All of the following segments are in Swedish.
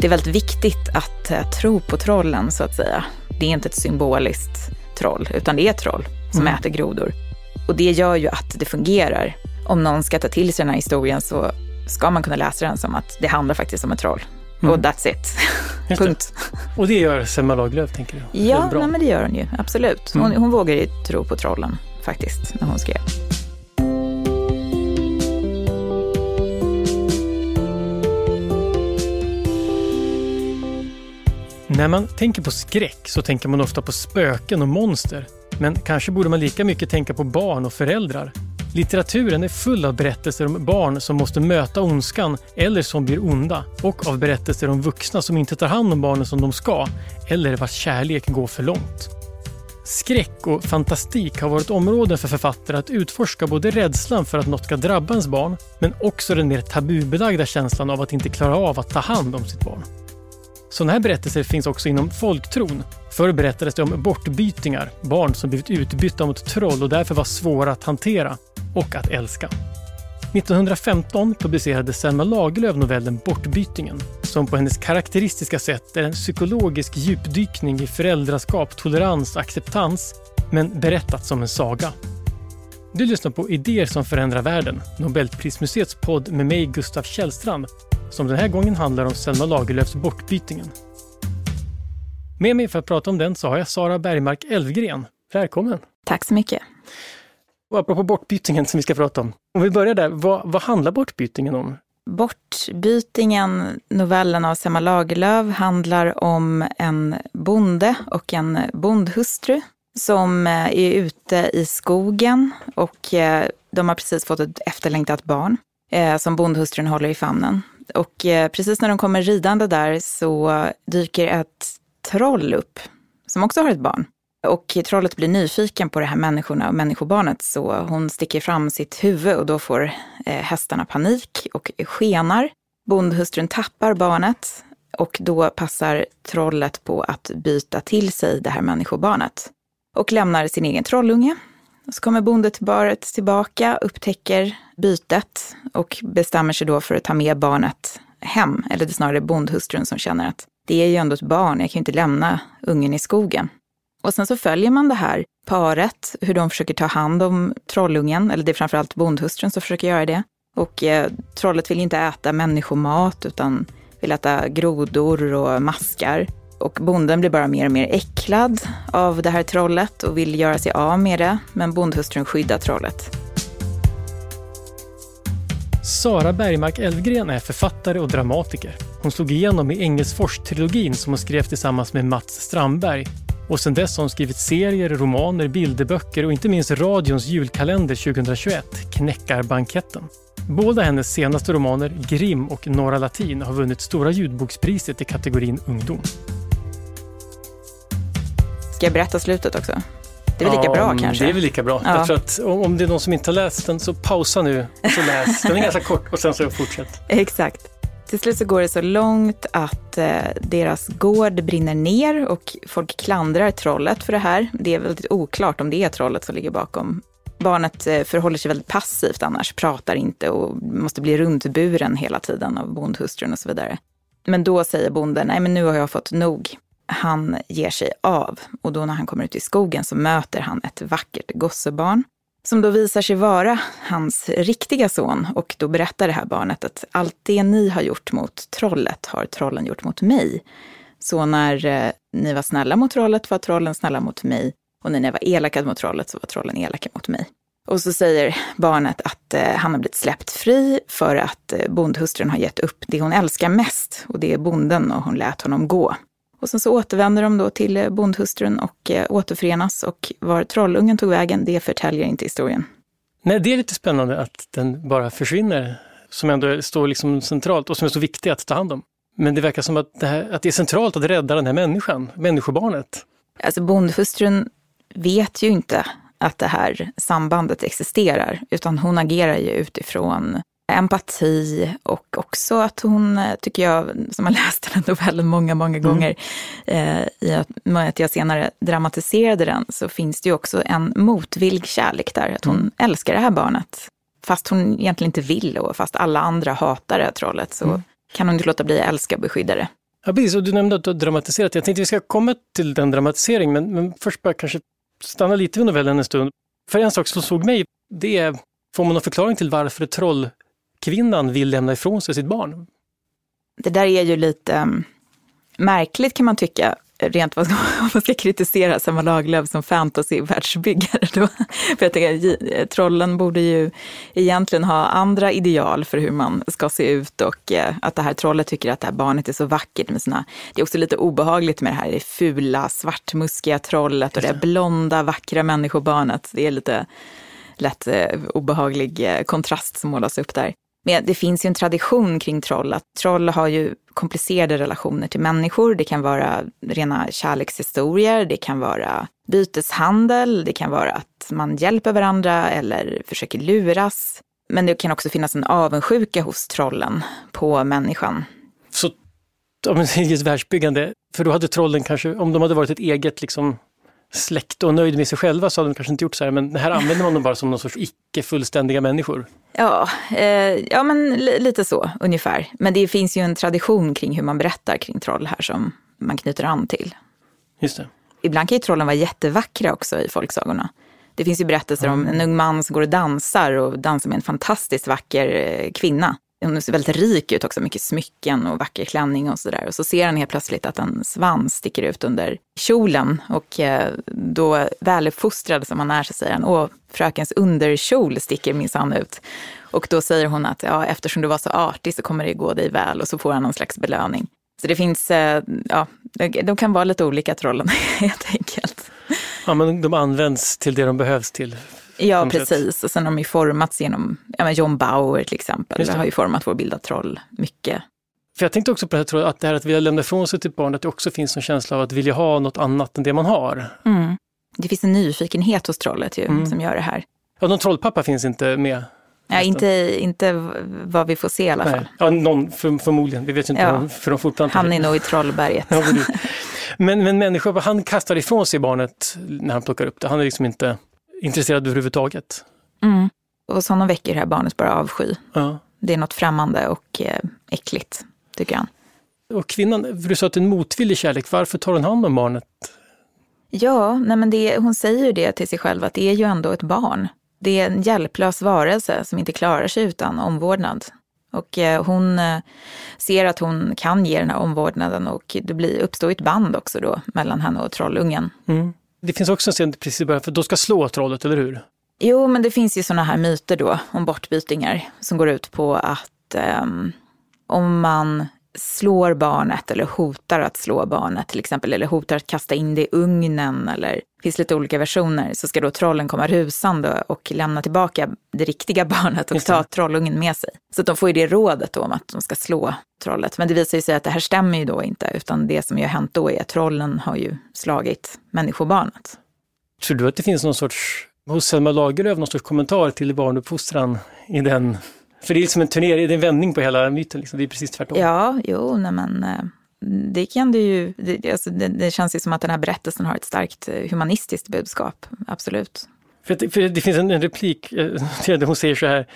Det är väldigt viktigt att uh, tro på trollen så att säga. Det är inte ett symboliskt troll, utan det är troll som mm. äter grodor. Och det gör ju att det fungerar. Om någon ska ta till sig den här historien så ska man kunna läsa den som att det handlar faktiskt om ett troll. Mm. Och that's it. Punkt. Och det gör Selma Lagerlöf, tänker du? Ja, nej, men det gör hon ju. Absolut. Hon, mm. hon vågar ju tro på trollen, faktiskt, när hon skrev. När man tänker på skräck så tänker man ofta på spöken och monster. Men kanske borde man lika mycket tänka på barn och föräldrar. Litteraturen är full av berättelser om barn som måste möta ondskan eller som blir onda och av berättelser om vuxna som inte tar hand om barnen som de ska eller vars kärlek går för långt. Skräck och fantastik har varit områden för författare att utforska både rädslan för att något ska drabba ens barn men också den mer tabubelagda känslan av att inte klara av att ta hand om sitt barn. Sådana här berättelser finns också inom folktron. Förr berättades det om bortbytingar, barn som blivit utbytta mot troll och därför var svåra att hantera och att älska. 1915 publicerade Selma Lagerlöf novellen Bortbytingen som på hennes karaktäristiska sätt är en psykologisk djupdykning i föräldraskap, tolerans och acceptans men berättat som en saga. Du lyssnar på Idéer som förändrar världen, Nobelprismuseets podd med mig Gustav Källstrand som den här gången handlar om Selma Lagerlöfs Bortbytingen. Med mig för att prata om den så har jag Sara Bergmark Elfgren. Välkommen! Tack så mycket! Och apropå bortbytingen som vi ska prata om. Om vi börjar där, vad, vad handlar bortbytingen om? Bortbytingen, novellen av Selma Lagerlöf, handlar om en bonde och en bondhustru som eh, är ute i skogen och eh, de har precis fått ett efterlängtat barn eh, som bondhustrun håller i famnen. Och eh, precis när de kommer ridande där så dyker ett troll upp som också har ett barn. Och trollet blir nyfiken på det här människorna och människobarnet så hon sticker fram sitt huvud och då får eh, hästarna panik och skenar. Bondhustrun tappar barnet och då passar trollet på att byta till sig det här människobarnet och lämnar sin egen trollunge. Så kommer bondeparet tillbaka, upptäcker bytet och bestämmer sig då för att ta med barnet hem. Eller det är snarare bondhustrun som känner att det är ju ändå ett barn, jag kan ju inte lämna ungen i skogen. Och sen så följer man det här paret, hur de försöker ta hand om trollungen, eller det är framförallt bondhustrun som försöker göra det. Och eh, trollet vill inte äta människomat utan vill äta grodor och maskar. Och bonden blir bara mer och mer äcklad av det här trollet och vill göra sig av med det, men bondhustrun skyddar trollet. Sara Bergmark Elfgren är författare och dramatiker. Hon slog igenom i Engelsfors-trilogin som hon skrev tillsammans med Mats Strandberg och sedan dess har hon skrivit serier, romaner, bilderböcker och inte minst radions julkalender 2021, Knäckarbanketten. Båda hennes senaste romaner, Grim och Norra Latin, har vunnit Stora ljudbokspriset i kategorin ungdom. Ska jag berätta slutet också? Det är väl lika ja, bra kanske? Det är väl lika bra. Ja. Jag tror att om det är någon som inte har läst den så pausa nu och så läs. Den är ganska kort och sen så fortsätt. Exakt. Till slut så går det så långt att eh, deras gård brinner ner och folk klandrar trollet för det här. Det är väldigt oklart om det är trollet som ligger bakom. Barnet eh, förhåller sig väldigt passivt annars, pratar inte och måste bli runtburen hela tiden av bondhustrun och så vidare. Men då säger bonden, nej men nu har jag fått nog. Han ger sig av och då när han kommer ut i skogen så möter han ett vackert gossebarn som då visar sig vara hans riktiga son. Och då berättar det här barnet att allt det ni har gjort mot trollet har trollen gjort mot mig. Så när eh, ni var snälla mot trollet var trollen snälla mot mig. Och när ni var elaka mot trollet så var trollen elaka mot mig. Och så säger barnet att eh, han har blivit släppt fri för att eh, bondhustrun har gett upp det hon älskar mest. Och det är bonden och hon lät honom gå. Och sen så återvänder de då till eh, bondhustrun och eh, återförenas och var trollungen tog vägen, det förtäljer inte historien. Nej, det är lite spännande att den bara försvinner, som ändå står liksom centralt och som är så viktig att ta hand om. Men det verkar som att det, här, att det är centralt att rädda den här människan, människobarnet. Alltså bondhustrun vet ju inte att det här sambandet existerar, utan hon agerar ju utifrån empati och också att hon, tycker jag, som har läst den här novellen många, många mm. gånger, eh, i att jag senare dramatiserade den, så finns det ju också en motvillig kärlek där. Att hon mm. älskar det här barnet. Fast hon egentligen inte vill och fast alla andra hatar det här trollet så mm. kan hon inte låta bli att älska och beskydda det. Ja, precis. Och du nämnde att du har dramatiserat. Jag tänkte vi ska komma till den dramatiseringen, men, men först bara kanske stanna lite vid novellen en stund. För en sak som såg mig, det är, får man någon förklaring till varför trollkvinnan vill lämna ifrån sig sitt barn? Det där är ju lite um, märkligt kan man tycka rent vad man ska kritisera Selma Lagerlöf som fantasy-världsbyggare. För jag tänker, trollen borde ju egentligen ha andra ideal för hur man ska se ut och eh, att det här trollet tycker att det här barnet är så vackert med sina... Det är också lite obehagligt med det här fula, svartmuskiga trollet och det blonda, vackra människobarnet. Det är lite lätt eh, obehaglig eh, kontrast som målas upp där. Men det finns ju en tradition kring troll, att troll har ju komplicerade relationer till människor. Det kan vara rena kärlekshistorier, det kan vara byteshandel, det kan vara att man hjälper varandra eller försöker luras. Men det kan också finnas en avundsjuka hos trollen på människan. Så om det är ett världsbyggande, för då hade trollen kanske, om de hade varit ett eget liksom, släkt och nöjd med sig själva så hade de kanske inte gjort så här, men här använder man dem bara som någon sorts icke fullständiga människor. Ja, eh, ja men lite så ungefär. Men det finns ju en tradition kring hur man berättar kring troll här som man knyter an till. Just det. Ibland kan ju trollen vara jättevackra också i folksagorna. Det finns ju berättelser mm. om en ung man som går och dansar och dansar med en fantastiskt vacker eh, kvinna. Hon ser väldigt rik ut också, mycket smycken och vacker klänning och sådär. Och så ser han helt plötsligt att en svans sticker ut under kjolen. Och eh, då väluppfostrad som han är så säger han, åh, frökens underkjol sticker minsann ut. Och då säger hon att ja, eftersom du var så artig så kommer det gå dig väl och så får han någon slags belöning. Så det finns, eh, ja, de kan vara lite olika trollen helt enkelt. Ja, men de används till det de behövs till. Ja, precis. Och sen har de ju formats genom, ja men John Bauer till exempel, har ju format vår bild av troll mycket. För jag tänkte också på det här, att det här att vilja lämna ifrån sig till barn, att det också finns en känsla av att vilja ha något annat än det man har. Mm. Det finns en nyfikenhet hos trollet ju, mm. som gör det här. Ja, någon trollpappa finns inte med. Ja, inte, inte vad vi får se i alla fall. Ja, någon för, förmodligen. Vi vet ju inte ja. för de fortplantar. Han är nog i Trollberget. ja, men, men människor, han kastar ifrån sig barnet när han plockar upp det. Han är liksom inte intresserad överhuvudtaget. Mm. Och honom väcker det här barnet bara avsky. Ja. Det är något främmande och eh, äckligt, tycker han. Och kvinnan, du sa att det är en motvillig kärlek, varför tar hon hand om barnet? Ja, nej men det, hon säger ju det till sig själv att det är ju ändå ett barn. Det är en hjälplös varelse som inte klarar sig utan omvårdnad. Och eh, hon eh, ser att hon kan ge den här omvårdnaden och det blir, uppstår ett band också då mellan henne och trollungen. Mm. Det finns också en scen precis i början, för då ska slå trollet, eller hur? Jo, men det finns ju sådana här myter då om bortbytingar som går ut på att um, om man slår barnet eller hotar att slå barnet till exempel, eller hotar att kasta in det i ugnen eller finns lite olika versioner, så ska då trollen komma rusande och lämna tillbaka det riktiga barnet och ta trollungen med sig. Så de får ju det rådet då om att de ska slå trollet. Men det visar sig att det här stämmer ju då inte, utan det som ju har hänt då är att trollen har ju slagit människobarnet. Tror du att det finns någon sorts, hos Selma Lagerlöf, någon sorts kommentar till barnuppfostran i den för det är liksom en turnering, det är en vändning på hela myten, liksom. det är precis tvärtom. Ja, jo, nej men eh, det kan det ju, det, alltså, det, det, känns ju som att den här berättelsen har ett starkt eh, humanistiskt budskap, absolut. För, det, för det finns en, en replik eh, där hon säger så här,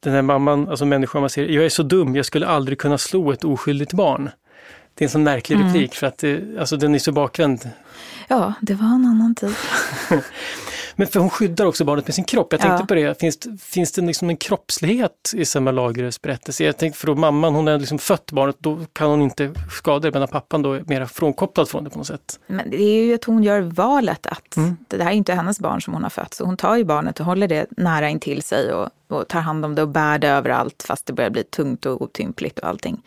den här mamman, alltså människan, man säger, jag är så dum, jag skulle aldrig kunna slå ett oskyldigt barn. Det är en sån märklig mm. replik för att det, alltså, den är så bakvänd. Ja, det var en annan tid. Men för hon skyddar också barnet med sin kropp. Jag tänkte ja. på det, finns, finns det liksom en kroppslighet i Selma Lagerlöfs berättelse? Jag tänkte för då mamman, hon har liksom fött barnet, då kan hon inte skada det, medan pappan då är mer frånkopplad från det på något sätt. Men det är ju att hon gör valet att mm. det här är inte hennes barn som hon har fött, så hon tar ju barnet och håller det nära intill sig och, och tar hand om det och bär det överallt fast det börjar bli tungt och otympligt och allting.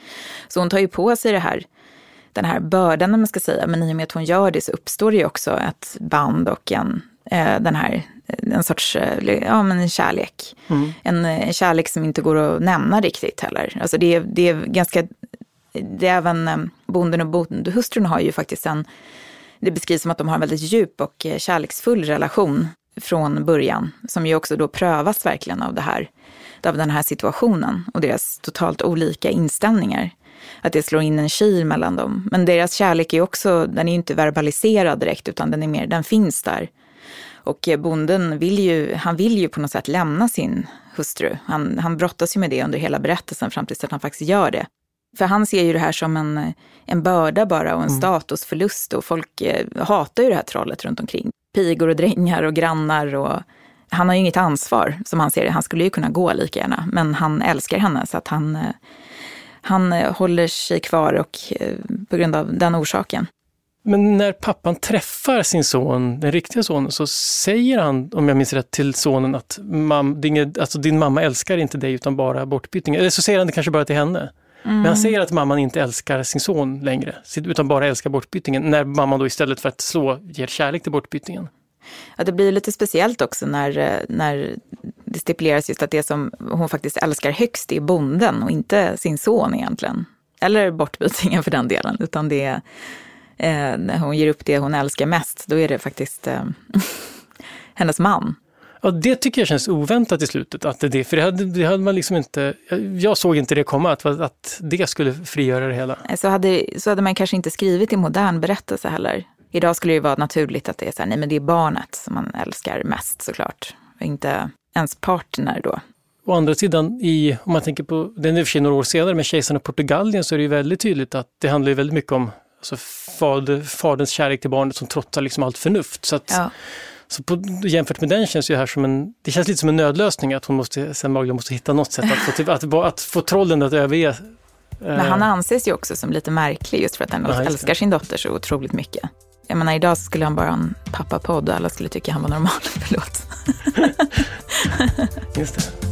Så hon tar ju på sig det här den här bördan, om man ska säga, men i och med att hon gör det så uppstår det ju också ett band och en den här, en sorts eh, ja, men en kärlek. Mm. En, en, kärlek som inte går att nämna riktigt heller. Alltså det, är, det är ganska, det är även eh, bonden och bondhustrun har ju faktiskt en, det beskrivs som att de har en väldigt djup och kärleksfull relation från början, som ju också då prövas verkligen av det här, av den här situationen och deras totalt olika inställningar. Att det slår in en kil mellan dem. Men deras kärlek är också, den är ju inte verbaliserad direkt, utan den är mer, den finns där. Och bonden vill ju, han vill ju på något sätt lämna sin hustru. Han, han brottas ju med det under hela berättelsen fram tills att han faktiskt gör det. För han ser ju det här som en, en börda bara och en mm. statusförlust och folk eh, hatar ju det här trollet runt omkring. Pigor och drängar och grannar och han har ju inget ansvar som han ser det. Han skulle ju kunna gå lika gärna, men han älskar henne så att han, eh, han eh, håller sig kvar och, eh, på grund av den orsaken. Men när pappan träffar sin son, den riktiga sonen, så säger han, om jag minns rätt, till sonen att mam, din, alltså din mamma älskar inte dig utan bara bortbytingen. Eller så säger han det kanske bara till henne. Mm. Men han mm. säger att mamman inte älskar sin son längre, utan bara älskar bortbytingen. När mamman då istället för att slå ger kärlek till bortbytingen. Ja, det blir lite speciellt också när, när det stipuleras just att det som hon faktiskt älskar högst är bonden och inte sin son egentligen. Eller bortbytingen för den delen, utan det är eh, när hon ger upp det hon älskar mest, då är det faktiskt eh, hennes man. Ja, det tycker jag känns oväntat i slutet, att det, för det hade, det hade man liksom inte, jag såg inte det komma, att, att det skulle frigöra det hela. Så hade, så hade man kanske inte skrivit i modern berättelse heller. Idag skulle det vara naturligt att det är så här, nej men det är barnet som man älskar mest såklart, och inte ens partner då. Å andra sidan, i, om man tänker på, den är i och för sig några år senare, men Kejsaren av Portugalien så är det ju väldigt tydligt att det handlar ju väldigt mycket om alltså fader, faderns kärlek till barnet som trotsar liksom allt förnuft. Så, att, ja. så på, jämfört med den känns det här som en, det känns lite som en nödlösning att hon måste, sen Magda måste hitta något sätt att få, till, att, att, få trollen att överge men han eh, anses ju också som lite märklig just för att han ja, älskar sin dotter så otroligt mycket. Jag menar idag skulle han bara ha en pappapodd och alla skulle tycka han var normal. Förlåt. Just det.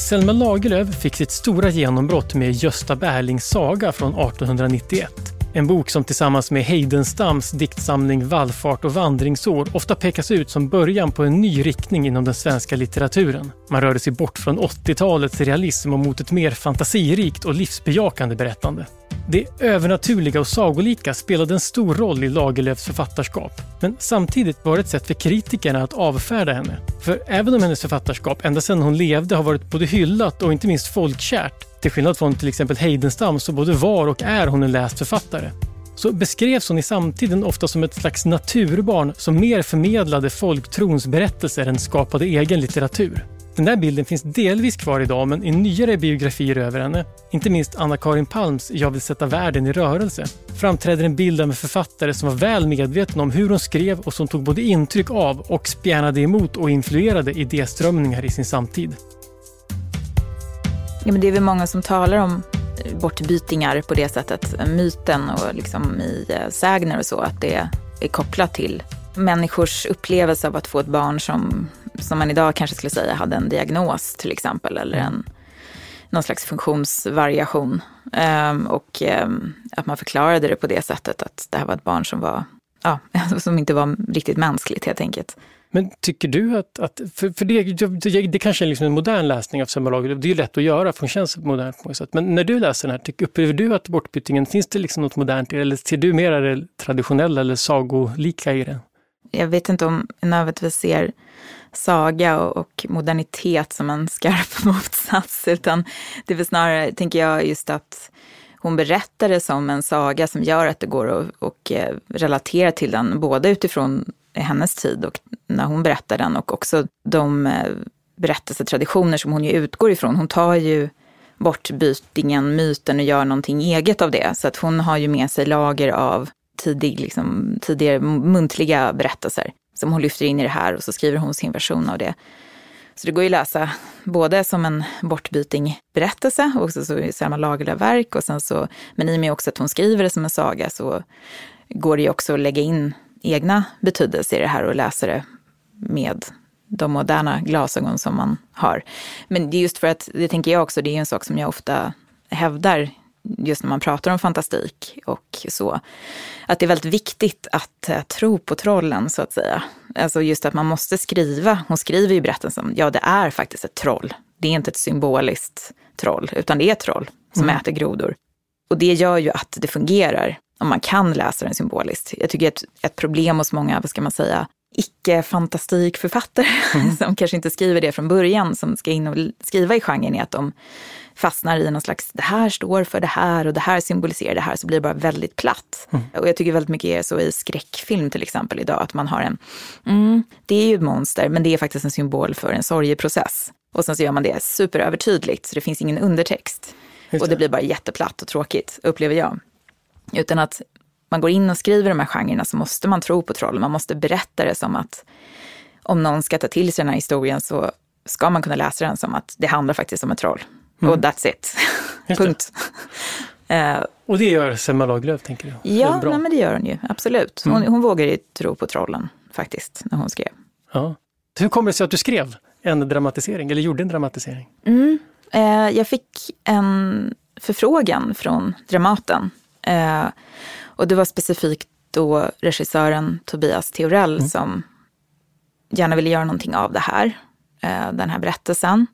Selma Lagerlöf fick sitt stora genombrott med Gösta Berlings saga från 1891. En bok som tillsammans med Heidenstams diktsamling Vallfart och vandringsår ofta pekas ut som början på en ny riktning inom den svenska litteraturen. Man rörde sig bort från 80-talets realism och mot ett mer fantasirikt och livsbejakande berättande. Det övernaturliga och sagolika spelade en stor roll i Lagerlöfs författarskap. Men samtidigt var det ett sätt för kritikerna att avfärda henne. För även om hennes författarskap ända sedan hon levde har varit både hyllat och inte minst folkkärt, till skillnad från till exempel Heidenstam så både var och är hon en läst författare så beskrevs hon i samtiden ofta som ett slags naturbarn som mer förmedlade folktrons berättelser än skapade egen litteratur. Den där bilden finns delvis kvar idag, men i nyare biografier över henne, inte minst Anna-Karin Palms Jag vill sätta världen i rörelse, framträder en bild av en författare som var väl medveten om hur hon skrev och som tog både intryck av och spjärnade emot och influerade idéströmningar i sin samtid. Ja, men det är väl många som talar om eh, bortbytingar på det sättet, eh, myten och liksom i eh, sägner och så, att det är kopplat till människors upplevelse av att få ett barn som som man idag kanske skulle säga hade en diagnos till exempel, eller en, någon slags funktionsvariation. Um, och um, att man förklarade det på det sättet att det här var ett barn som, var, ja, som inte var riktigt mänskligt helt enkelt. Men tycker du att, att för, för det, det, det kanske är liksom en modern läsning av Selma Lagerlöf, det är ju lätt att göra för hon känns modern på något sätt. Men när du läser den här, upplever du att bortbytingen, finns det liksom något modernt i det? Eller ser du mer det traditionella eller sagolika i det? Jag vet inte om jag nödvändigtvis ser saga och, modernitet som en skarp motsats, utan det är väl snarare, tänker jag, just att hon berättar det som en saga som gör att det går att och eh, relatera till den, både utifrån hennes tid och när hon berättar den och också de eh, berättelsetraditioner som hon ju utgår ifrån. Hon tar ju bortbytingen, myten och gör någonting eget av det. Så att hon har ju med sig lager av tidig, liksom, tidigare muntliga berättelser som hon lyfter in i det här och så skriver hon sin version av det. Så det går ju att läsa både som en bortbyting-berättelse och så, så Selma Lagerlöf-verk och sen så, men i och med också att hon skriver det som en saga så går det ju också att lägga in egna betydelser i det här och läsa det med de moderna glasögon som man har. Men det är just för att, det tänker jag också, det är en sak som jag ofta hävdar just när man pratar om fantastik och så, att det är väldigt viktigt att uh, tro på trollen så att säga. Alltså just att man måste skriva, hon skriver ju berättelsen, ja det är faktiskt ett troll. Det är inte ett symboliskt troll, utan det är ett troll som mm. äter grodor. Och det gör ju att det fungerar om man kan läsa den symboliskt. Jag tycker ett, ett problem hos många, vad ska man säga, icke-fantastikförfattare mm. som kanske inte skriver det från början, som ska in och skriva i genren, är att de fastnar i någon slags, det här står för det här och det här symboliserar det här, så blir det bara väldigt platt. Mm. Och jag tycker väldigt mycket är så i skräckfilm till exempel idag, att man har en, mm, det är ju ett monster, men det är faktiskt en symbol för en sorgeprocess. Och sen så gör man det superövertydligt så det finns ingen undertext. Just Och det blir bara jätteplatt och tråkigt, upplever jag. Utan att man går in och skriver de här genrerna så måste man tro på troll. Man måste berätta det som att om någon ska ta till sig den här historien så ska man kunna läsa den som att det handlar faktiskt om ett troll. Och that's it. Just det. Punkt. Eh, Och det gör Selma Lagerlöf, tänker du? ja, nej, men det gör hon ju. Absolut. Hon, hon vågar ju tro på trollen faktiskt, när hon skrev. Ja. Hur kommer det sig att du skrev en dramatisering, eller gjorde en dramatisering? Mm. Eh, jag fick en förfrågan från Dramaten. Eh, och det var specifikt då regissören Tobias Theorell som gärna ville göra någonting av det här, eh, den här berättelsen.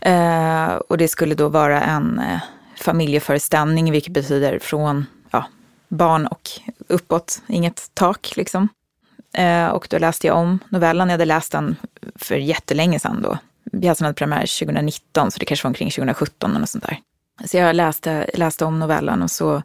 Eh, och det skulle då vara en eh, familjeföreställning, vilket betyder från ja, barn och uppåt, inget tak liksom. Och då läste jag om novellen. Jag hade läst den för jättelänge sedan då. Pjäsen hade premiär 2019, så det kanske var omkring 2017 eller något sånt där. Så jag läste, läste om novellen och så,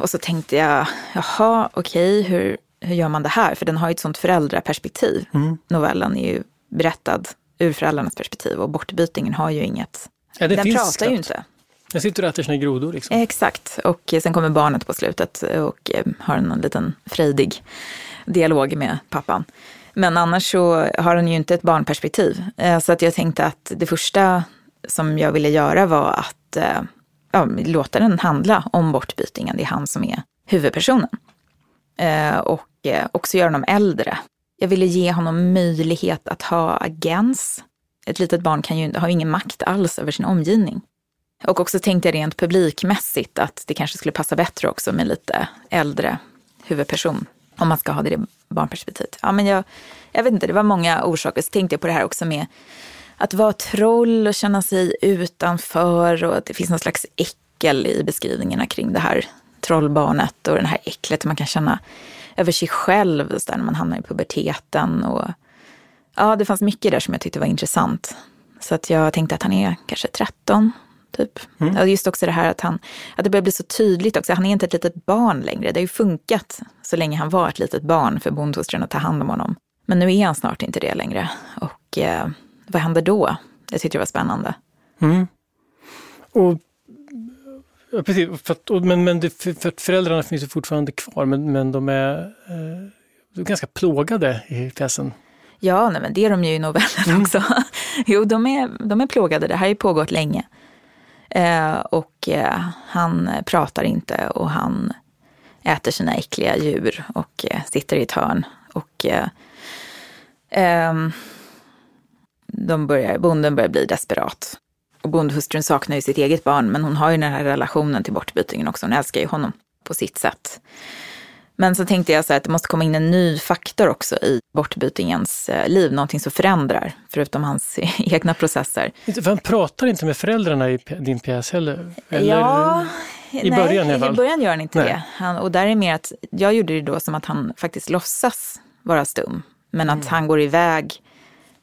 och så tänkte jag, jaha, okej, hur, hur gör man det här? För den har ju ett sånt föräldraperspektiv. Novellen är ju berättad ur föräldrarnas perspektiv och bortbytingen har ju inget. Ja, den pratar ju knappt. inte. Jag sitter och äter sina grodor. Liksom. Exakt, och sen kommer barnet på slutet och eh, har en liten frejdig dialog med pappan. Men annars så har den ju inte ett barnperspektiv. Eh, Så att jag tänkte att det första som jag ville göra var att eh, ja, låta den handla om bortbytingen. Det är han som är huvudpersonen. Eh, Och eh, också göra honom äldre. Jag ville ge honom möjlighet att ha agens. Ett litet barn kan ju, har ju ingen makt alls över sin omgivning. Och också tänkte jag rent publikmässigt att det kanske skulle passa bättre också med lite äldre huvudperson. Om man ska ha det i barnperspektivet. Ja, men jag, jag vet inte, det var många orsaker. Så tänkte jag på det här också med att vara troll och känna sig utanför och att det finns någon slags äckel i beskrivningarna kring det här trollbarnet och det här äcklet man kan känna över sig själv så när man hamnar i puberteten. Och, ja, det fanns mycket där som jag tyckte var intressant. Så att jag tänkte att han är kanske 13, typ. Ja, just också det här att, han, att det börjar bli så tydligt också. Han är inte ett litet barn längre. Det har ju funkat så länge han var ett litet barn för bondhustrun att ta hand om honom. Men nu är han snart inte det längre. Och eh, vad händer då? Jag tyckte det var spännande. Och, ja, precis, för att, och, men, men det, för, att föräldrarna finns ju fortfarande kvar, men, men de är, eh, ganska plågade i pjäsen. Ja, nej, men det är de ju i novellen också. jo, de är, de är plågade. Det här har ju pågått länge. Eh, och eh, han pratar inte och han äter sina äckliga djur och eh, sitter i ett hörn. Och eh, ehm, de börjar, bonden börjar bli desperat. Och bondhustrun saknar ju sitt eget barn, men hon har ju den här relationen till bortbytingen också. Hon älskar ju honom på sitt sätt. Men så tänkte jag så här att det måste komma in en ny faktor också i bortbytingens eh, liv, någonting som förändrar, förutom hans egna processer. Han pratar inte med föräldrarna i din pjäs heller? Eller, ja, i nej, början i alla fall. I början gör han inte Nej. det. Han, och där är mer att, jag gjorde det då som att han faktiskt låtsas vara stum. Men Mm. att han går iväg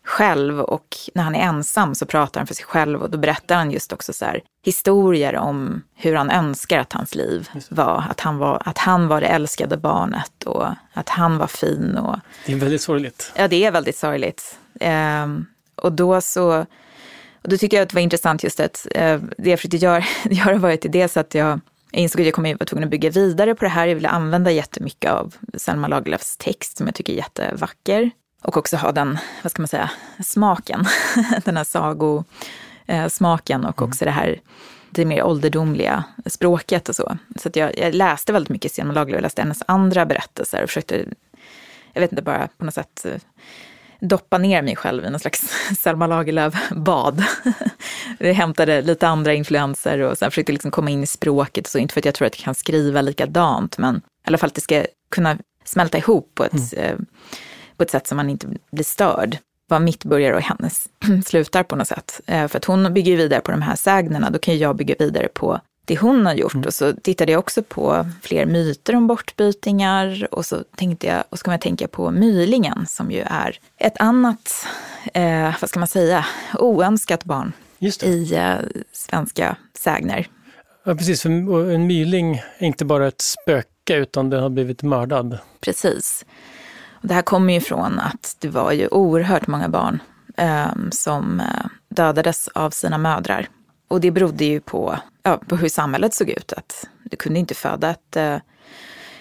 själv och när han är ensam så pratar han för sig själv och då berättar han just också så här, historier om hur han önskar att hans liv var. Att han var, att han var det älskade barnet och att han var fin. Och, Det är väldigt sorgligt. Ja, det är väldigt sorgligt. Ehm, och då så, och då tycker jag att det var intressant just att eh, det jag försökte göra, göra var ju till dels att jag, jag insåg att jag kommer vara tvungen att bygga vidare på det här. Jag ville använda jättemycket av Selma Lagerlöfs text som jag tycker är jättevacker. Och också ha den, vad ska man säga, smaken, den här sagosmaken och också det här det mer ålderdomliga språket och så. Så jag, jag läste väldigt mycket Selma Lagerlöf, jag läste hennes andra berättelser och försökte jag vet inte, bara på något sätt eh, doppa ner mig själv i någon slags Selma Lagerlöf-bad. Jag hämtade lite andra influenser och sen försökte liksom komma in i språket. Så inte för att jag tror att jag kan skriva likadant, men i alla fall att det ska kunna smälta ihop på ett, eh, på ett sätt som man inte blir störd. Var mitt börjar och hennes slutar på något sätt. Eh, För att hon bygger vidare på de här sägnerna, då kan ju jag bygga vidare på det hon har gjort. Och så tittade jag också på fler myter om bortbytingar. Och så tänkte jag, och så kom jag tänka på mylingen som ju är ett annat, eh, vad ska man säga, oönskat barn i eh, svenska sägner. Ja, precis. För en myling är inte bara ett spöke, utan den har blivit mördad. Precis. Det här kommer ju från att det var ju oerhört många barn eh, som dödades av sina mödrar. Och det berodde ju på, ja, på hur samhället såg ut. Att du kunde inte föda ett eh,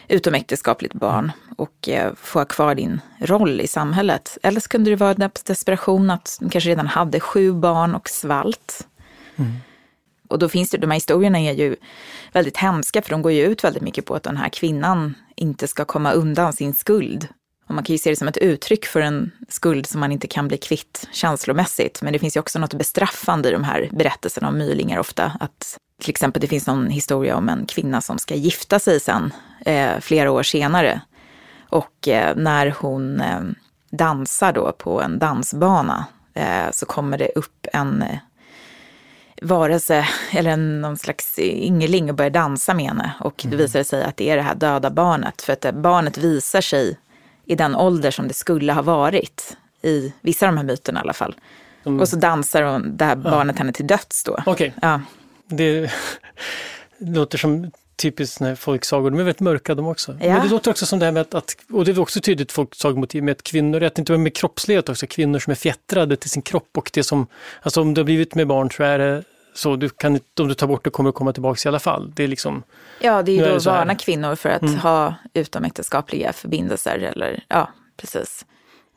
utomäktenskapligt barn och eh, få ha kvar din roll i samhället. Eller så kunde det vara desperation att de kanske redan hade sju barn och svalt. Mm. Och då finns det, de här historierna är ju väldigt hemska för de går ju ut väldigt mycket på att den här kvinnan inte ska komma undan sin skuld. Och man kan ju se det som ett uttryck för en skuld som man inte kan bli kvitt känslomässigt. Men det finns ju också något bestraffande i de här berättelserna om mylingar ofta. Att till exempel det finns någon historia om en kvinna som ska gifta sig sen, eh, flera år senare. Och eh, när hon eh, dansar då på en dansbana eh, så kommer det upp en eh, varelse eller någon slags yngling och börjar dansa med henne. Och det mm. visar sig att det är det här döda barnet. För att eh, barnet visar sig i den ålder som det skulle ha varit. I vissa av de här myterna i alla fall. Mm. Och så dansar hon, det här barnet henne till döds då. Okej. Okay. Ja. Det låter som typiskt folksagor, de är väldigt mörka de också. Ja. Men det låter också som det här med att, och det är också tydligt folksagomotiv med att kvinnor, inte var med kroppslighet också, kvinnor som är fjättrade till sin kropp och det som, alltså om du har blivit med barn så är det så du kan, om du tar bort det kommer det komma tillbaka i alla fall. Det är liksom, ja, det är ju då att varna kvinnor för att mm. ha utomäktenskapliga förbindelser eller ja, precis.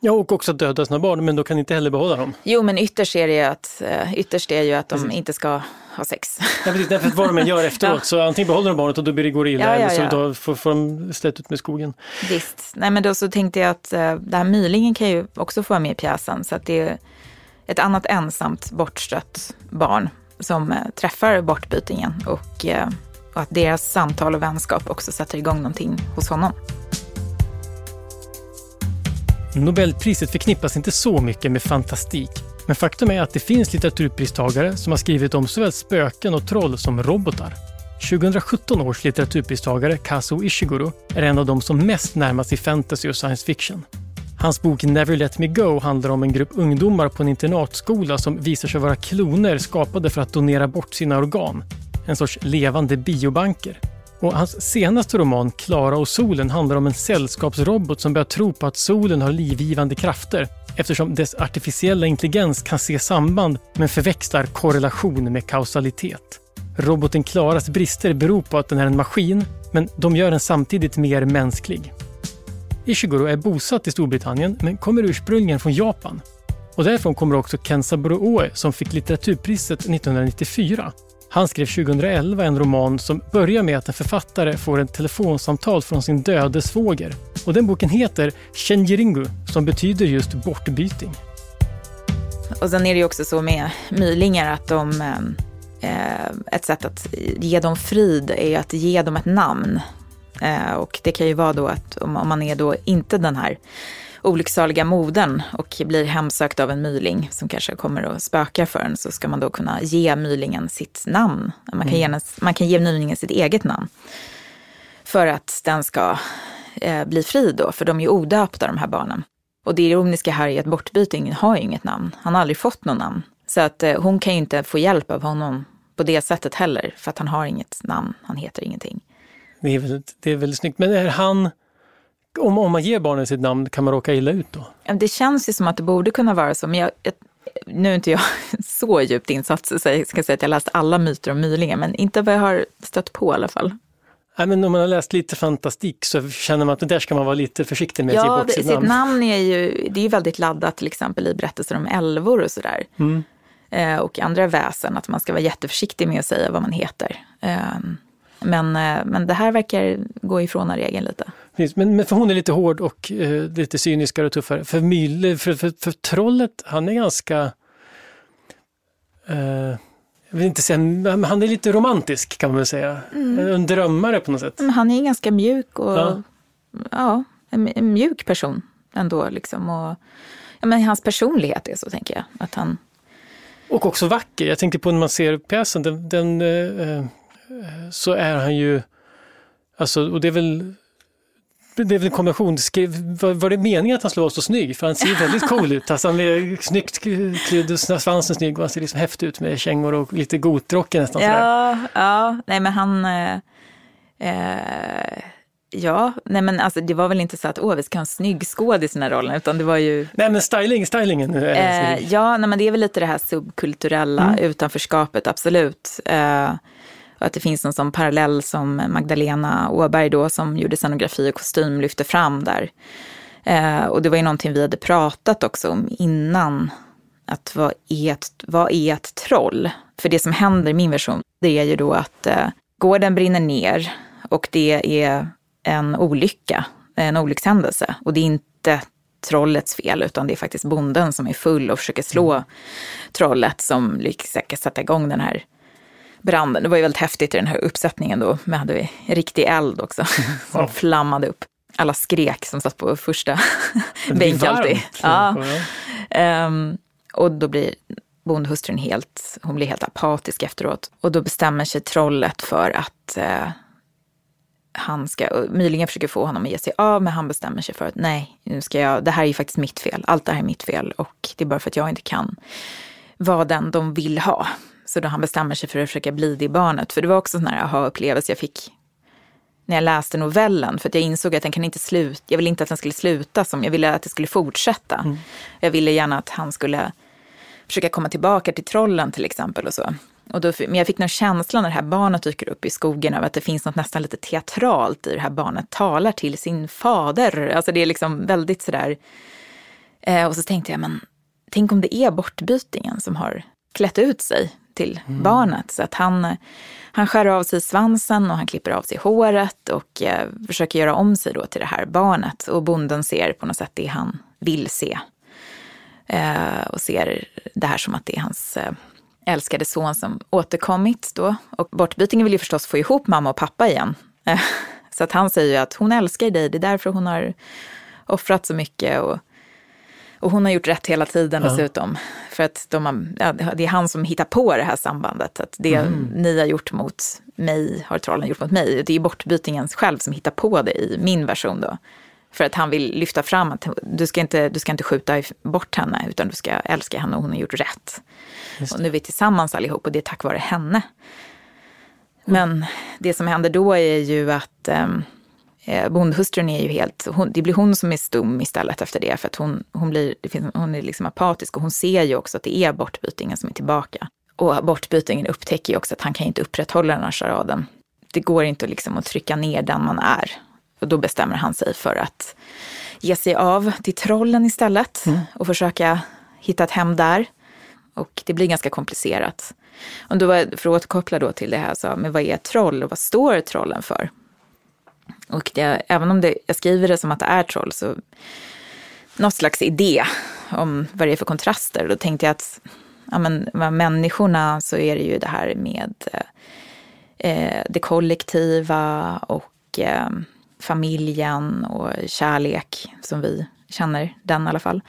Ja, och också att döda sina barn, men då kan inte heller behålla dem. Jo, men ytterst är det att, eh, ytterst är ju att de inte ska ha sex. Ja, precis, därför att vad de än gör efteråt, ja. så antingen behåller de barnet och då blir det går illa, ja, ja, eller så då får, får de slätt ut med skogen. Visst. Nej, men då så tänkte jag att uh, det här mylingen kan ju också få vara med i pjäsen, så att det är ett annat ensamt bortstött barn som eh, träffar bortbytingen och, eh, och att deras samtal och vänskap också sätter igång någonting hos honom. Nobelpriset förknippas inte så mycket med fantastik. Men faktum är att det finns litteraturpristagare som har skrivit om såväl spöken och troll som robotar. 2017 års litteraturpristagare Kazuo Ishiguro är en av de som mest närmar sig fantasy och science fiction. Hans bok Never Let Me Go handlar om en grupp ungdomar på en internatskola som visar sig vara kloner skapade för att donera bort sina organ. En sorts levande biobanker. Och hans senaste roman Klara och solen handlar om en sällskapsrobot som börjar tro på att solen har livgivande krafter eftersom dess artificiella intelligens kan se samband men förväxlar korrelation med kausalitet. Roboten Klaras brister beror på att den är en maskin, men de gör den samtidigt mer mänsklig. Ishiguro är bosatt i Storbritannien men kommer ursprungligen från Japan. Och därifrån kommer också Kensaburo Oe som fick litteraturpriset 1994 han skrev 2011 en roman som börjar med att en författare får ett telefonsamtal från sin döde svåger. Och den boken heter Shenjiringu, som betyder just bortbyting. Och sen är det ju också så med mylingar att de, eh, eh ett sätt att ge dem frid är att ge dem ett namn. Eh, och det kan ju vara då att om, man är då inte den här olycksaliga modern och blir hemsökt av en myling som kanske kommer och spökar för en så ska man då kunna ge mylingen sitt namn. Man kan, mm. ge, man kan ge mylingen sitt eget namn. För att den ska eh, bli fri då, för de är odöpta de här barnen. Och det ironiska här är att bortbytingen har ju inget namn. Han har aldrig fått något namn. Så att eh, hon kan ju inte få hjälp av honom på det sättet heller, för att han har inget namn. Han heter ingenting. Det är, väldigt, det är väldigt snyggt. Men är han om, om man ger barnen sitt namn, kan man råka illa ut då? Det känns ju som att det borde kunna vara så, men jag, jag, nu är inte jag så djupt insatt så jag ska säga att jag läst alla myter om mylingar, men inte vad jag har stött på i alla fall. Nej, men om man har läst lite fantastik så känner man att det där ska man vara lite försiktig med att ja, ge bort sitt namn. sitt namn är ju, det är ju väldigt laddat till exempel i berättelser om älvor och sådär. Mm. Eh, och andra väsen, att man ska vara jätteförsiktig med att säga vad man heter. Eh, men, eh, men det här verkar gå ifrån regeln lite. Men, men för hon är lite hård och eh, lite cyniskare och tuffare. För, Myle, för, för, för trollet, han är ganska... Eh, jag vill inte säga, men han är lite romantisk kan man väl säga. Mm. En drömmare på något sätt. Han är ganska mjuk och ja, ja en, en, mjuk person ändå. Liksom. Och, ja, men hans personlighet är så tänker jag. Att han... Och också vacker. Jag tänkte på när man ser pjäsen, den, den eh, eh så är han ju, alltså, och det är väl det är väl en kombination. Var, var det meningen att han skulle vara så snygg? För han ser väldigt cool ut. Alltså han är snyggt klädd, svansen snygg och han ser liksom häftig ut med kängor och lite gotrocken nästan. Ja, ja, nej men han... Eh, eh, Ja, nej men alltså det var väl inte så att åh, vi ska ha en snygg skådis i den här rollen, utan det var ju... Nej men styling, stylingen. Eh, ja, nej men det är väl lite det här subkulturella mm. utanförskapet, absolut. Eh, att det finns en sån parallell som Magdalena Åberg då, som gjorde scenografi och kostym, lyfte fram där. Eh, och det var ju någonting vi hade pratat också om innan. Att vad är ett, vad är ett troll? För det som händer i min version, det är ju då att eh, gården brinner ner och det är en olycka, en olyckshändelse. Och det är inte trollets fel, utan det är faktiskt bonden som är full och försöker slå mm. trollet som lyckas sätta igång den här branden. Det var ju väldigt häftigt i den här uppsättningen då. Vi hade riktig eld också som wow. flammade upp. Alla skrek som satt på första bänk alltid. Ja. Um, och då blir bondhustrun helt, hon blir helt apatisk efteråt. Och då bestämmer sig trollet för att uh, han ska, Myligen försöker få honom att ge sig av, men han bestämmer sig för att nej, nu ska jag, det här är ju faktiskt mitt fel. Allt det här är mitt fel och det är bara för att jag inte kan vara den de vill ha. Så då han bestämmer sig för att försöka bli det barnet. För det var också en sån här aha-upplevelse jag fick när jag läste novellen. För att jag insåg att den kan inte sluta, jag ville inte att den skulle sluta som, jag ville att det skulle fortsätta. Mm. Jag ville gärna att han skulle försöka komma tillbaka till trollen till exempel och så. Och då, men jag fick någon känsla när det här barnet dyker upp i skogen av att det finns något nästan lite teatralt i det här barnet talar till sin fader. Alltså det är liksom väldigt sådär. Eh, och så tänkte jag, men tänk om det är bortbytingen som har klätt ut sig till mm. barnet. Så att han, han skär av sig svansen och han klipper av sig håret och eh, försöker göra om sig då till det här barnet. Och bonden ser på något sätt det han vill se. Eh, och ser det här som att det är hans eh, älskade son som återkommit då. Och bortbytingen vill ju förstås få ihop mamma och pappa igen. Eh, så att han säger ju att hon älskar dig, det är därför hon har offrat så mycket. Och och hon har gjort rätt hela tiden ja. dessutom. För att de har, ja, det är han som hittar på det här sambandet. Att det mm. ni har gjort mot mig har trollen gjort mot mig. Det är bortbytingen själv som hittar på det i min version då. För att han vill lyfta fram att du ska inte, du ska inte skjuta bort henne utan du ska älska henne och hon har gjort rätt. Och nu är vi tillsammans allihop och det är tack vare henne. Men det som händer då är ju att um, Eh, bondhustrun är ju helt, hon, det blir hon som är stum istället efter det. För att hon, hon, blir, det finns, hon är liksom apatisk och hon ser ju också att det är bortbytingen som är tillbaka. Och bortbytingen upptäcker ju också att han kan inte upprätthålla den här charaden. Det går inte liksom att trycka ner den man är. Och då bestämmer han sig för att ge sig av till trollen istället mm. och försöka hitta ett hem där. Och det blir ganska komplicerat. Och då, för att återkoppla då till det här, så, men vad är ett troll och vad står trollen för? Och det, även om det, jag skriver det som att det är troll, så något slags idé om vad det är för kontraster. Då tänkte jag att ja, men, människorna så är det ju det här med eh, eh, det kollektiva och eh, familjen och kärlek som vi känner den i alla fall.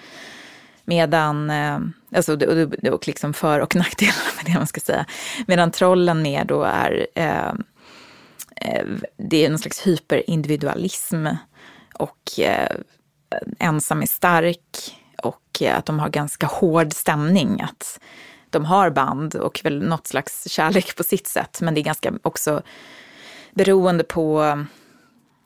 Medan, eh, alltså, och, och liksom för och nackdelar med det man ska säga. Medan trollen mer då är Eh, Eh, det är någon slags hyperindividualism och eh, ensam är stark och eh, att de har ganska hård stämning. Att de har band och väl något slags kärlek på sitt sätt, men det är ganska också beroende på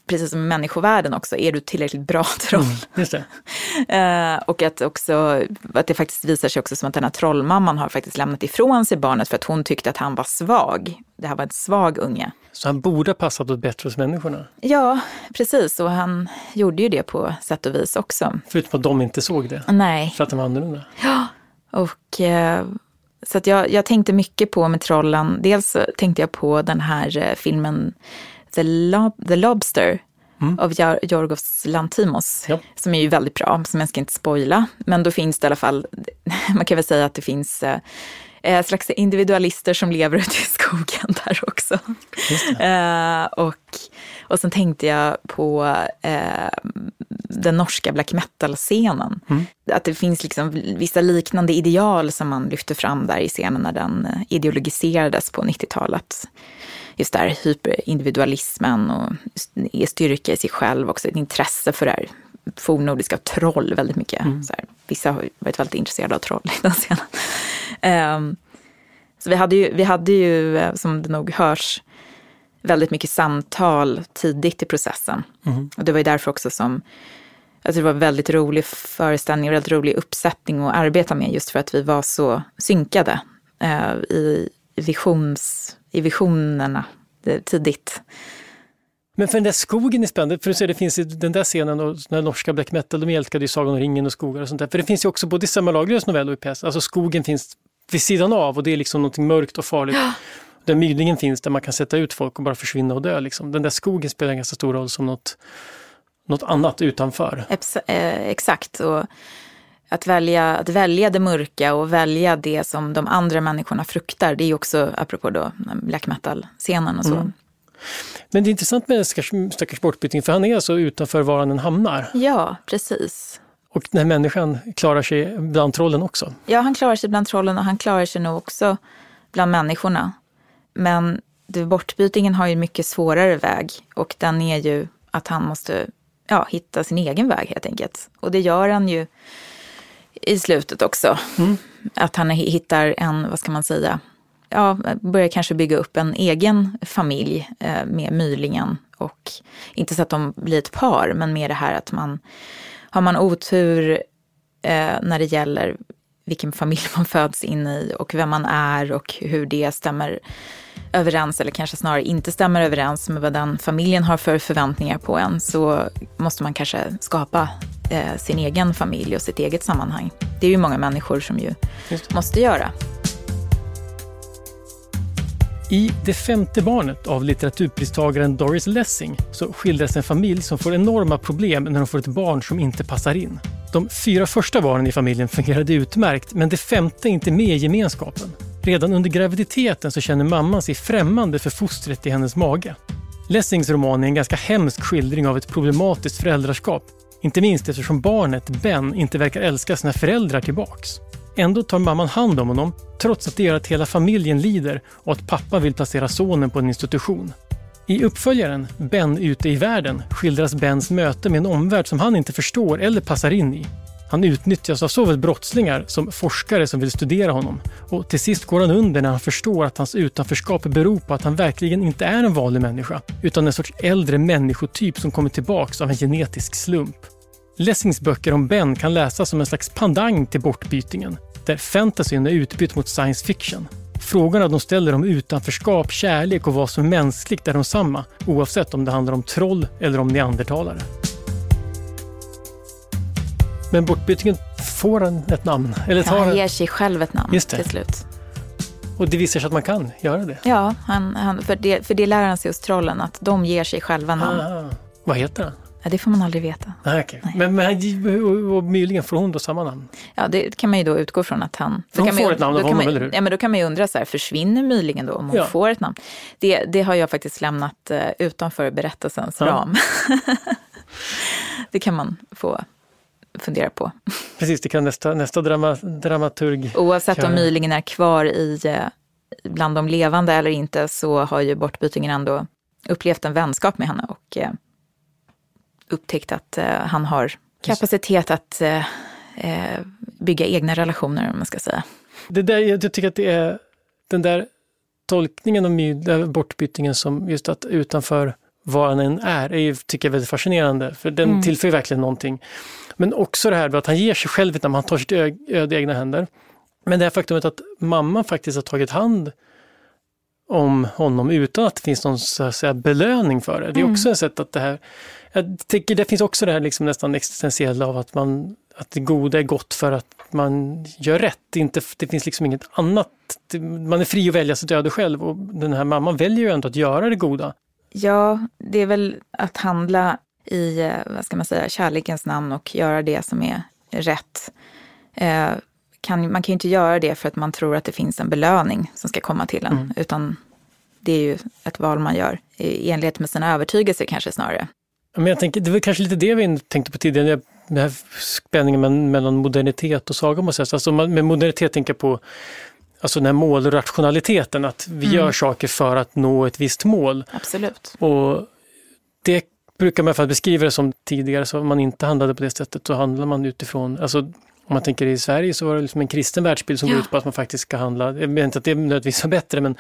precis som i människovärlden också, är du tillräckligt bra troll? Mm, uh, och att, också, att det faktiskt visar sig också som att den här trollmamman har faktiskt lämnat ifrån sig barnet för att hon tyckte att han var svag. Det här var en svag unge. Så han borde ha passat åt bättre hos människorna? Ja, precis. Och han gjorde ju det på sätt och vis också. Förutom att de inte såg det? Nej. För att de var annorlunda? Ja, och uh, så att jag, jag tänkte mycket på med trollen. Dels tänkte jag på den här uh, filmen The, Lob The Lobster mm. av Jorgos Lantimos. Ja. Som är ju väldigt bra, som jag ska inte spoila. Men då finns det i alla fall, man kan väl säga att det finns eh, slags individualister som lever ute i skogen där också. Eh, och, och sen tänkte jag på eh, den norska black metal-scenen. Mm. Att det finns liksom vissa liknande ideal som man lyfter fram där i scenen när den eh, ideologiserades på 90-talet just där hyperindividualismen och styrka i sig själv också, ett intresse för det här fornnordiska troll väldigt mycket. Mm. Så här, vissa har varit väldigt intresserade av troll i den scenen. Um, så vi hade, ju, vi hade ju, eh, som det nog hörs, väldigt mycket samtal tidigt i processen. Mm. Och det var ju därför också som alltså det var väldigt rolig föreställning, en väldigt rolig uppsättning att arbeta med just för att vi var så synkade eh, i, visions, i visionerna tidigt. Men för den där skogen är spännande, för du ser det finns i den där scenen och den norska black metal, de älskade ju Sagan om ringen och skogar och sånt där. För det finns ju också både i Selma Lagerlöfs novell och i pjäs, alltså skogen finns vid sidan av och det är liksom något mörkt och farligt. Ja. Där myglingen finns, där man kan sätta ut folk och bara försvinna och dö. Liksom. Den där skogen spelar en ganska stor roll som något, något annat utanför. Eh, exakt. Och att välja, att välja det mörka och välja det som de andra människorna fruktar, det är också, apropå då black metal-scenen och så. Mm. Men det är intressant med stackars, stackars bortbyting, för han är alltså utanför var han hamnar. Ja, precis. Och den här människan klarar sig bland trollen också? Ja, han klarar sig bland trollen och han klarar sig nog också bland människorna. Men det, bortbytingen har ju en mycket svårare väg och den är ju att han måste ja, hitta sin egen väg helt enkelt. Och det gör han ju i slutet också. Mm. Att han hittar en, vad ska man säga, ja, börjar kanske bygga upp en egen familj eh, med Mylingen. Och inte så att de blir ett par, men mer det här att man har man otur eh, när det gäller vilken familj man föds in i och vem man är och hur det stämmer överens eller kanske snarare inte stämmer överens med vad den familjen har för förväntningar på en så måste man kanske skapa eh, sin egen familj och sitt eget sammanhang. Det är ju många människor som ju måste göra. I Det femte barnet av litteraturpristagaren Doris Lessing så skildras en familj som får enorma problem när de får ett barn som inte passar in. De fyra första barnen i familjen fungerade utmärkt men det femte är inte med i gemenskapen. Redan under graviditeten så känner mamman sig främmande för fostret i hennes mage. Lessings roman är en ganska hemsk skildring av ett problematiskt föräldraskap. Inte minst eftersom barnet, Ben, inte verkar älska sina föräldrar tillbaks. Ändå tar mamman hand om honom, trots att det gör att hela familjen lider och att pappa vill placera sonen på en institution. I uppföljaren, Ben ute i världen, skildras Bens möte med en omvärld som han inte förstår eller passar in i. Han utnyttjas av såväl brottslingar som forskare som vill studera honom. Och till sist går han under när han förstår att hans utanförskap beror på att han verkligen inte är en vanlig människa, utan en sorts äldre människotyp som kommit tillbaks av en genetisk slump. Lessings böcker om Ben kan läsas som en slags pandang till bortbytingen, där fantasyn är utbytt mot science fiction. Frågorna de ställer om utanförskap, kärlek och vad som är mänskligt är de samma, oavsett om det handlar om troll eller om neandertalare. Men bortbytingen får han ett namn? Eller tar han ger sig själv ett namn till slut. Och det visar sig att man kan göra det? Ja, han, han, för, det, för det lär han sig hos trollen, att de ger sig själva namn. Ah, vad heter han? Ja, det får man aldrig veta. Ah, okay. Nej. Men, men och möjligen får hon då samma namn? Ja, det kan man ju då utgå från att han... För hon får ju, ett namn av honom, man, eller hur? Ja, men då kan man ju undra så här, försvinner möjligen då om hon ja. får ett namn? Det, det har jag faktiskt lämnat uh, utanför berättelsens ja. ram. det kan man få fundera på. Precis, det kan nästa, nästa drama, dramaturg... Oavsett köra. om Mylingen är kvar i, eh, bland de levande eller inte så har ju bortbytingen ändå upplevt en vänskap med henne och eh, upptäckt att eh, han har kapacitet att eh, eh, bygga egna relationer, om man ska säga. Det där, jag tycker att det är den där tolkningen av bortbytingen som just att utanför vad han än är, är tycker jag väldigt fascinerande. För den mm. tillför verkligen någonting. Men också det här att han ger sig själv ett namn, han tar sitt öde i egna händer. Men det här faktumet att mamman faktiskt har tagit hand om honom utan att det finns någon så att säga, belöning för det. Det är mm. också ett sätt att det här jag tycker det finns också det här liksom nästan existentiella av att, man, att det goda är gott för att man gör rätt. Det, inte, det finns liksom inget annat. Man är fri att välja sitt öde själv och den här mamman väljer ju ändå att göra det goda. Ja, det är väl att handla i, eh, vad ska man säga, kärlekens namn och göra det som är rätt. Eh, kan, man kan ju inte göra det för att man tror att det finns en belöning som ska komma till en, mm. utan det är ju ett val man gör i enlighet med sina övertygelser kanske snarare. Men jag tänker, det var kanske lite det vi tänkte på tidigare, den här spänningen mellan modernitet och saga. Måste jag säga. Alltså med modernitet tänker jag på alltså den här målrationaliteten, att vi mm. gör saker för att nå ett visst mål. Absolut. Och det brukar man för att beskriva det som tidigare, så om man inte handlade på det sättet så handlar man utifrån, alltså Om man tänker i Sverige så var det liksom en kristen världsbild som ja. går ut på att man faktiskt ska handla, jag menar inte att det nödvändigtvis var bättre, men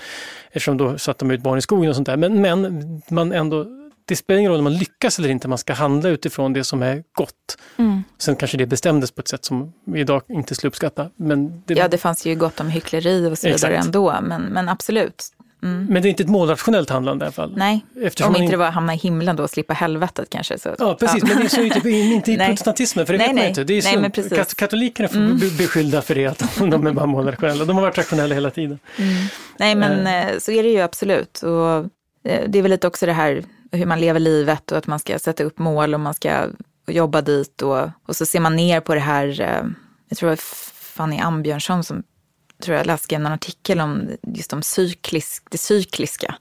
eftersom då satte de ut barn i skogen och sånt där. Men, men man ändå det spelar ingen roll om man lyckas eller inte, man ska handla utifrån det som är gott. Mm. Sen kanske det bestämdes på ett sätt som vi idag inte skulle uppskatta. Men det... Ja, det fanns ju gott om hyckleri och så vidare Exakt. ändå, men, men absolut. Mm. Men det är inte ett målrationellt handlande i alla fall. Nej, Eftersom om inte det var att hamna i himlen då och slippa helvetet kanske. Så, ja, precis, ja. men det är så typ, inte i protestantismen, för det nej, vet man inte. Det är nej, så, kat katolikerna mm. beskyllda för det, att de är bara målrationella. De har varit rationella hela tiden. Mm. Nej, men uh. så är det ju absolut. Och eh, det är väl lite också det här hur man lever livet och att man ska sätta upp mål och man ska jobba dit och, och så ser man ner på det här, jag tror det var Fanny Ambjörnsson som tror jag läste en artikel om just om cyklisk, det cykliska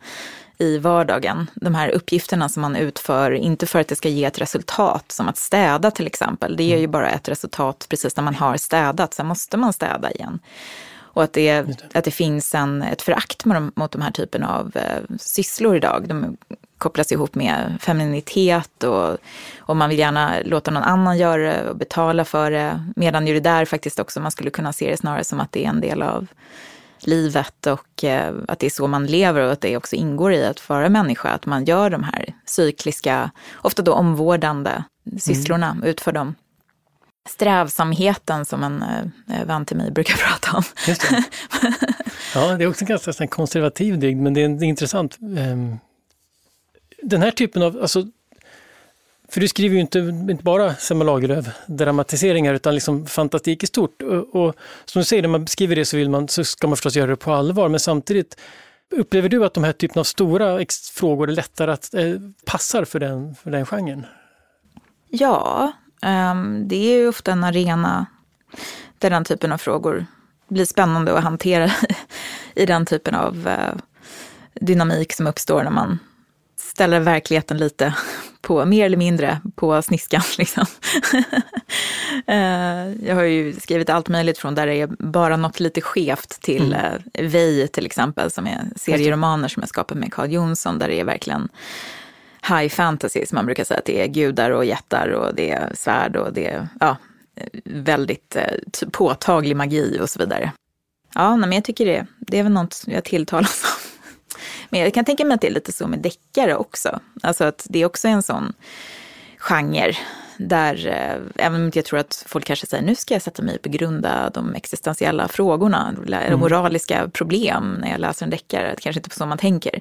i vardagen. De här uppgifterna som man utför, inte för att det ska ge ett resultat, som att städa till exempel. Det ger ju mm. bara ett resultat precis när man har städat, sen måste man städa igen. Och att det, att det finns en, ett förakt mot de här typen av eh, sysslor idag. De kopplas ihop med femininitet och, och man vill gärna låta någon annan göra det och betala för det. Medan ju det där faktiskt också, man skulle kunna se det snarare som att det är en del av livet och eh, att det är så man lever och att det också ingår i att vara människa. Att man gör de här cykliska, ofta då omvårdande sysslorna, mm. utför dem. Strävsamheten som en eh, vän till mig brukar prata om. Det. Ja, det är också en ganska konservativ dygd, men det är, intressant. Um den här typen av, alltså, för du skriver ju inte, inte bara Selma Lagerlöf-dramatiseringar utan liksom fantastik i stort. Och, och, som du säger, när man skriver det så, vill man, så ska man förstås göra det på allvar, men samtidigt Upplever du att de här typen av stora frågor är lättare att eh, passar för den, för den genren? Ja, um, det är ju ofta en arena där den typen av frågor blir spännande att hantera i den typen av uh, dynamik som uppstår när man ställer verkligheten lite på, mer eller mindre på sniskan. Liksom. Eh, jag har ju skrivit allt möjligt från där det är bara något lite skevt till mm. Eh, Vej till exempel, som är serieromaner som jag skapat med Carl Jonsson, där det är verkligen high fantasy, som man brukar säga, att det är gudar och jättar och det är svärd och det är ja, väldigt eh, påtaglig magi och så vidare. Ja, men jag tycker det, det är väl något jag tilltalas av. Men jag kan tänka mig att det är lite så med deckare också. Alltså att det är också en sån genre där, eh, även om jag tror att folk kanske säger nu ska jag sätta mig och grunda de existentiella frågorna, mm. moraliska problem när jag läser en deckare. Kanske inte så man tänker.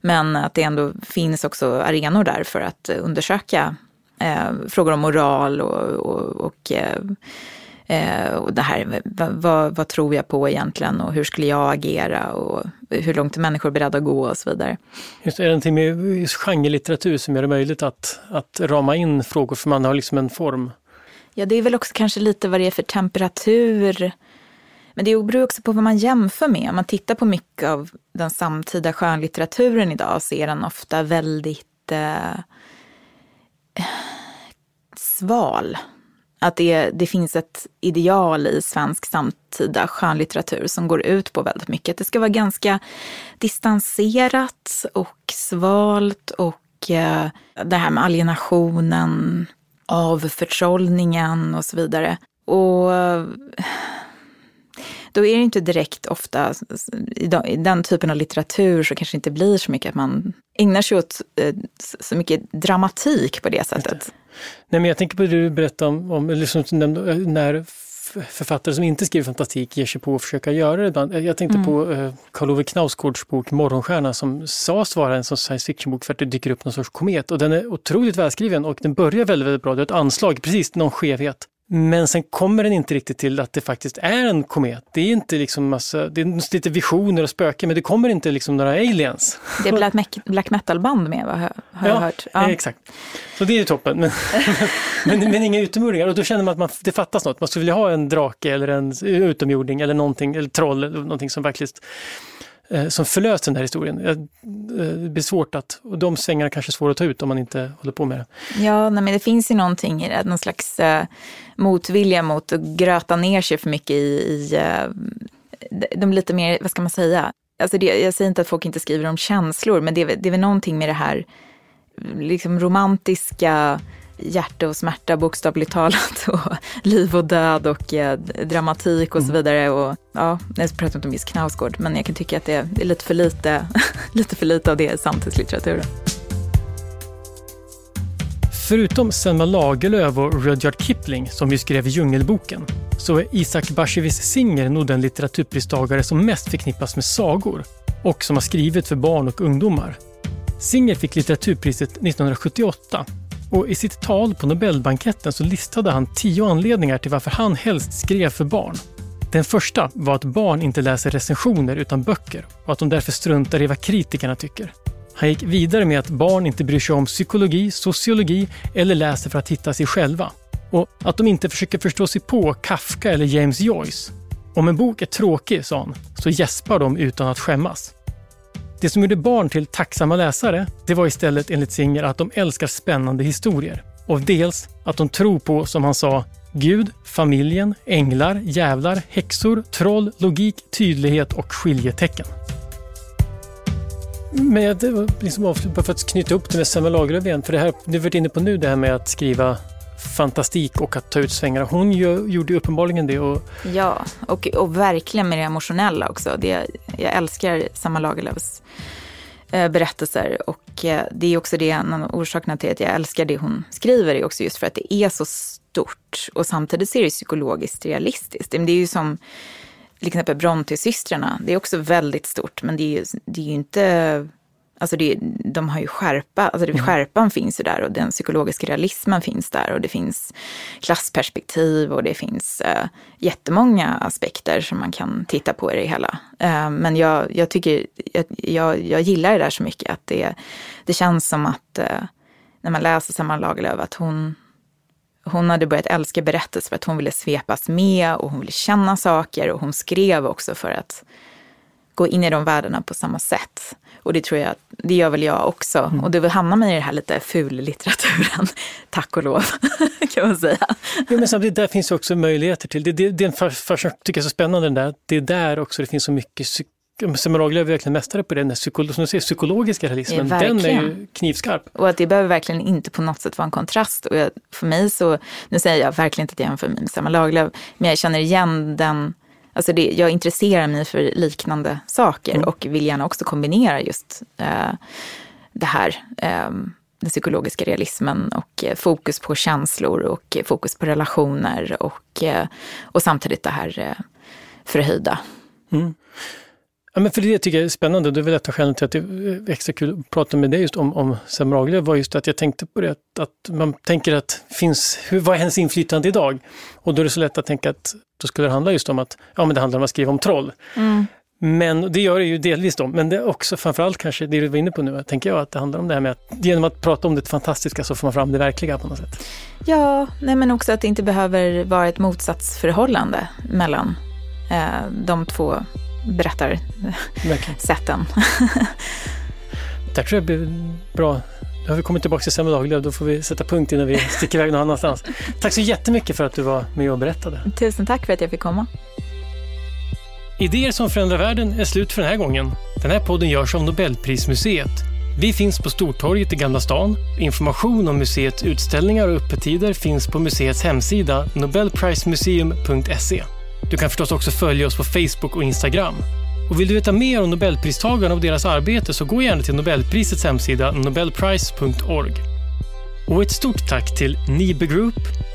Men att det ändå finns också arenor där för att undersöka eh, frågor om moral och, och, och eh, Eh, och det här, vad, vad, tror jag på egentligen och hur skulle jag agera och hur långt är människor beredda att gå och så vidare. Just, är det någonting med genrelitteratur som gör det möjligt att, att rama in frågor för man har liksom en form? Ja, det är väl också kanske lite vad det är för temperatur. Men det beror också på vad man jämför med. Om man tittar på mycket av den samtida skönlitteraturen idag så är den ofta väldigt eh, sval att det, det finns ett ideal i svensk samtida skönlitteratur som går ut på väldigt mycket. Att det ska vara ganska distanserat och svalt och eh, det här med alienationen, avförtrollningen och så vidare. Och eh, då är det inte direkt ofta, i den typen av litteratur så kanske det inte blir så mycket att man ägnar sig åt eh, så mycket dramatik på det sättet. Nej, men jag tänker på det du berättade om, om liksom, när författare som inte skriver fantastik ger sig på att försöka göra det ibland. Jag tänkte mm. på eh, Karl Ove Knausgårds bok Morgonstjärna som sades vara en sån science fiction-bok för att det dyker upp någon sorts komet. Och den är otroligt välskriven och den börjar väldigt, väldigt bra. Det är ett anslag, precis någon skevhet. Men sen kommer den inte riktigt till att det faktiskt är en komet. Det är inte liksom massa, det är lite visioner och spöken men det kommer inte liksom några aliens. Det är black, black metal-band med vad har jag hört. Ja, exakt. Så det är ju toppen. Men, men, men, inga utomjordingar och då känner man att man, det fattas något. Man skulle vilja ha en drake eller en utomjording eller någonting, eller troll eller någonting som verkligen eh, Eh, som förlöst den här historien. Eh, det blir svårt att, och de svängarna kanske är svåra att ta ut om man inte håller på med det. Ja, nej, men det finns ju någonting i det, någon slags eh, motvilja mot att gröta ner sig för mycket i, i de lite mer, vad ska man säga, alltså det, jag säger inte att folk inte skriver om känslor, men det, det är väl någonting med det här liksom romantiska, hjärta och smärta bokstavligt talat och liv och död och eh, dramatik och så mm. vidare. Och, ja, jag pratar inte om Miss Knausgård, men jag kan tycka att det är, det är lite, för lite, lite för lite av det i samtidslitteraturen. Förutom Selma Lagerlöf och Rudyard Kipling, som ju skrev Djungelboken, så är Isaac Bashevis Singer nog den litteraturpristagare som mest förknippas med sagor och som har skrivit för barn och ungdomar. Singer fick litteraturpriset 1978 och i sitt tal på Nobelbanketten så listade han tio anledningar till varför han helst skrev för barn. Den första var att barn inte läser recensioner utan böcker och att de därför struntar i vad kritikerna tycker. Han gick vidare med att barn inte bryr sig om psykologi, sociologi eller läser för att hitta sig själva. Och att de inte försöker förstå sig på Kafka eller James Joyce. Om en bok är tråkig, sa han, så gäspar de utan att skämmas. Det som gjorde barn till tacksamma läsare, det var istället enligt Singer att de älskar spännande historier. Och dels att de tror på, som han sa, Gud, familjen, änglar, jävlar, häxor, troll, logik, tydlighet och skiljetecken. Men jag, liksom, för att knyta upp det med Selma Lagerlöf igen, för det här du varit inne på nu, det här med att skriva fantastik och att ta ut svängar. Hon ju, gjorde uppenbarligen det. Och... Ja, och, och verkligen med det emotionella också. Det, jag älskar Samma Lagerlöfs eh, berättelser och eh, det är också det, en av orsakerna till att jag älskar det hon skriver är också just för att det är så stort och samtidigt så är det psykologiskt realistiskt. Det är ju som till exempel Brontesystrarna, det är också väldigt stort, men det är, det är ju inte Alltså det, de har ju skärpa, alltså det, mm. skärpan finns ju där och den psykologiska realismen finns där och det finns klassperspektiv och det finns uh, jättemånga aspekter som man kan titta på i det hela. Uh, men jag, jag tycker, jag, jag, jag, gillar det där så mycket att det, det känns som att uh, när man läser Selma Lagerlöf att hon, hon hade börjat älska berättelser för att hon ville svepas med och hon ville känna saker och hon skrev också för att gå in i de världarna på samma sätt. Och det tror jag, det gör väl jag också. Mm. Och det hamnar man i den här lite ful-litteraturen, tack och lov, kan man säga. Jo, men samtidigt, där finns också möjligheter till. Det, det, det är en jag tycker är så spännande, den där. det är där också det finns så mycket Selma Lagerlöf är verkligen mästare på det, den psykolo som säger, psykologiska realismen. Ja, den är ju knivskarp. Och att det behöver verkligen inte på något sätt vara en kontrast. Och jag, för mig så, nu säger jag verkligen inte att jag jämför mig med Selma Lagerlöf, men jag känner igen den Alltså det, jag intresserar mig för liknande saker mm. och vill gärna också kombinera just eh, det här. Eh, den psykologiska realismen och eh, fokus på känslor och fokus på relationer och, eh, och samtidigt det här eh, förhöjda. Mm. Ja, men för det tycker jag är spännande. Det är väl ett av skälen till att det är extra kul att prata med dig just om, om Sam Raglöf var just att jag tänkte på det, att, att man tänker att finns, hur, vad är hennes inflytande idag? Och då är det så lätt att tänka att då skulle det handla just om att ja, men det handlar om att skriva om troll. Mm. Men det gör det ju delvis då, men det är också framförallt kanske det du var inne på nu, tänker jag, att det handlar om det här med att genom att prata om det fantastiska så får man fram det verkliga på något sätt. Ja, nej men också att det inte behöver vara ett motsatsförhållande mellan eh, de två berättarsätten. Där tror jag blir bra. Nu har vi kommit tillbaka till Selma Lagerlöf, då får vi sätta punkt innan vi sticker iväg någon annanstans. Tack så jättemycket för att du var med och berättade. Tusen tack för att jag fick komma. Idéer som förändrar världen är slut för den här gången. Den här podden görs av Nobelprismuseet. Vi finns på Stortorget i Gamla stan. Information om museets utställningar och öppettider finns på museets hemsida nobelprismuseum.se. Du kan förstås också följa oss på Facebook och Instagram. Och vill du veta mer om Nobelpristagarna och deras arbete så gå gärna till Nobelprisets hemsida nobelprice.org. Och ett stort tack till Nibe Group,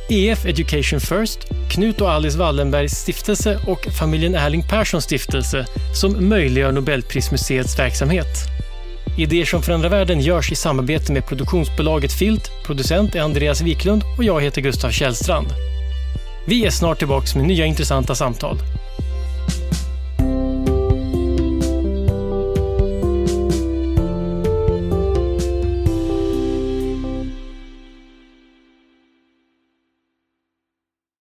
EF Education First, Knut och Alice Wallenbergs stiftelse och familjen Erling Perssons stiftelse som möjliggör Nobelprismuseets verksamhet. Idéer som förändrar världen görs i samarbete med produktionsbolaget Filt, producent är Andreas Wiklund och jag heter Gustav Källstrand. Vi är snart tillbaka med nya intressanta samtal.